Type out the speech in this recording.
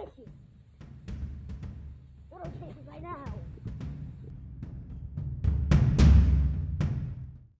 দেখি